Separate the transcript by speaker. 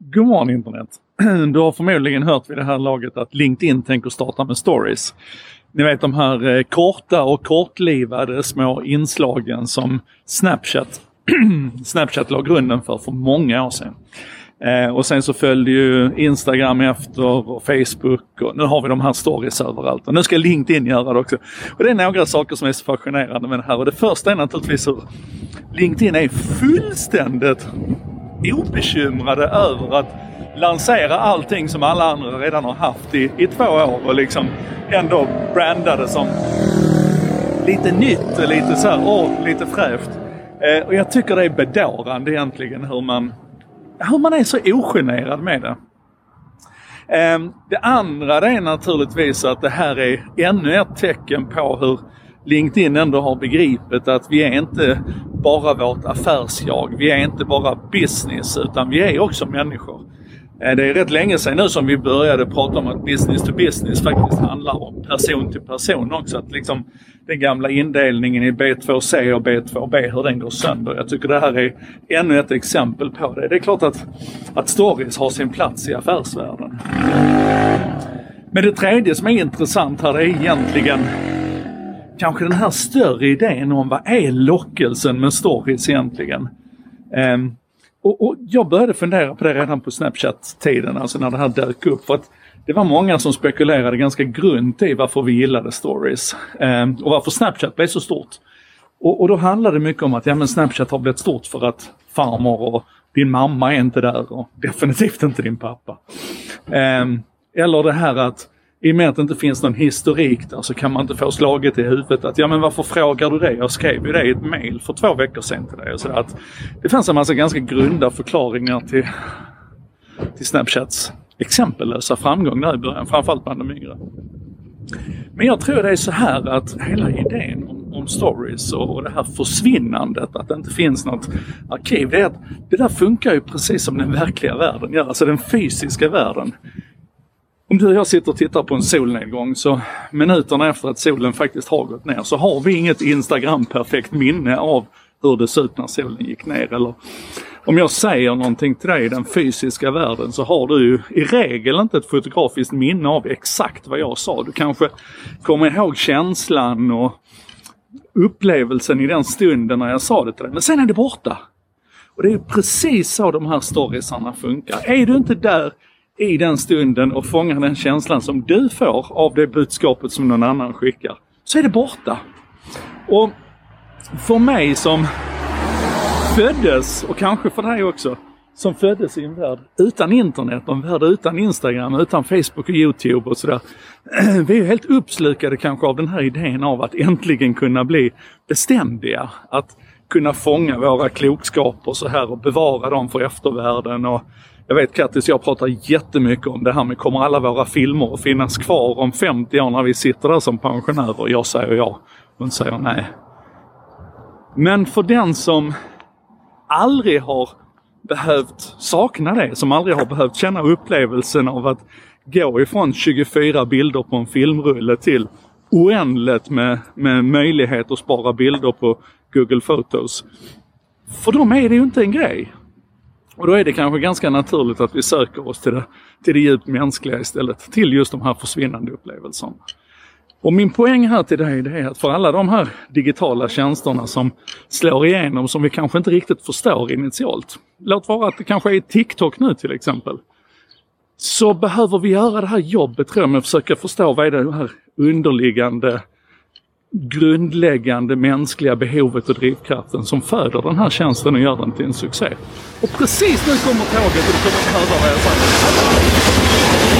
Speaker 1: God morgon internet! Du har förmodligen hört vid det här laget att LinkedIn tänker starta med stories. Ni vet de här eh, korta och kortlivade små inslagen som Snapchat, Snapchat la grunden för för många år sedan. Eh, och sen så följde ju Instagram efter och Facebook och nu har vi de här stories överallt. Och nu ska LinkedIn göra det också. Och det är några saker som är så fascinerande med det här. Och det första är naturligtvis hur LinkedIn är fullständigt obekymrade över att lansera allting som alla andra redan har haft i, i två år och liksom ändå brandade som lite nytt och lite så här, åh, lite fräscht. Eh, och jag tycker det är bedårande egentligen hur man, hur man är så ogenerad med det. Eh, det andra det är naturligtvis att det här är ännu ett tecken på hur LinkedIn ändå har begripit att vi är inte bara vårt affärsjag. Vi är inte bara business utan vi är också människor. Eh, det är rätt länge sedan nu som vi började prata om att business to business faktiskt handlar om person till person också. Att liksom den gamla indelningen i B2C och B2B, hur den går sönder. Jag tycker det här är ännu ett exempel på det. Det är klart att, att stories har sin plats i affärsvärlden. Men det tredje som är intressant här är egentligen kanske den här större idén om vad är lockelsen med stories egentligen? Um, och, och, jag började fundera på det redan på Snapchat-tiden, alltså när det här dök upp. För att det var många som spekulerade ganska grunt i varför vi gillade stories. Um, och varför Snapchat blev så stort. Och, och, då handlade det mycket om att ja, men Snapchat har blivit stort för att farmor och din mamma är inte där och definitivt inte din pappa. Um, eller det här att i och med att det inte finns någon historik där så kan man inte få slaget i huvudet att ja men varför frågar du det? Jag skrev ju det i ett mail för två veckor sedan till dig. Så att det fanns en massa ganska grunda förklaringar till, till Snapchats exempellösa framgång där i början, framförallt bland de yngre. Men jag tror det är så här att hela idén om, om stories och, och det här försvinnandet, att det inte finns något arkiv, det är att det där funkar ju precis som den verkliga världen gör, alltså den fysiska världen. Om du och jag sitter och tittar på en solnedgång så minuterna efter att solen faktiskt har gått ner så har vi inget Instagram-perfekt minne av hur det såg ut när solen gick ner. Eller om jag säger någonting till dig i den fysiska världen så har du ju i regel inte ett fotografiskt minne av exakt vad jag sa. Du kanske kommer ihåg känslan och upplevelsen i den stunden när jag sa det till dig. Men sen är det borta. Och det är precis så de här storiesarna funkar. Är du inte där i den stunden och fångar den känslan som du får av det budskapet som någon annan skickar, så är det borta. Och för mig som föddes, och kanske för dig också, som föddes i en värld utan internet, en värld utan Instagram, utan Facebook och Youtube och sådär. Vi är helt uppslukade kanske av den här idén av att äntligen kunna bli beständiga. Att kunna fånga våra klokskaper så här och bevara dem för eftervärlden. Och jag vet Kattis, jag pratar jättemycket om det här med kommer alla våra filmer att finnas kvar om 50 år när vi sitter där som pensionärer? Jag säger ja. Hon säger nej. Men för den som aldrig har behövt sakna det, som aldrig har behövt känna upplevelsen av att gå ifrån 24 bilder på en filmrulle till oändligt med, med möjlighet att spara bilder på Google Photos. För dem är det ju inte en grej. Och då är det kanske ganska naturligt att vi söker oss till det, till det djupt mänskliga istället. Till just de här försvinnande upplevelserna. Och min poäng här till dig det är att för alla de här digitala tjänsterna som slår igenom som vi kanske inte riktigt förstår initialt. Låt vara att det kanske är TikTok nu till exempel. Så behöver vi göra det här jobbet tror jag med att försöka förstå vad är det här underliggande grundläggande mänskliga behovet och drivkraften som föder den här tjänsten och gör den till en succé. Och precis nu kommer tåget och du kommer att höra vad jag säger.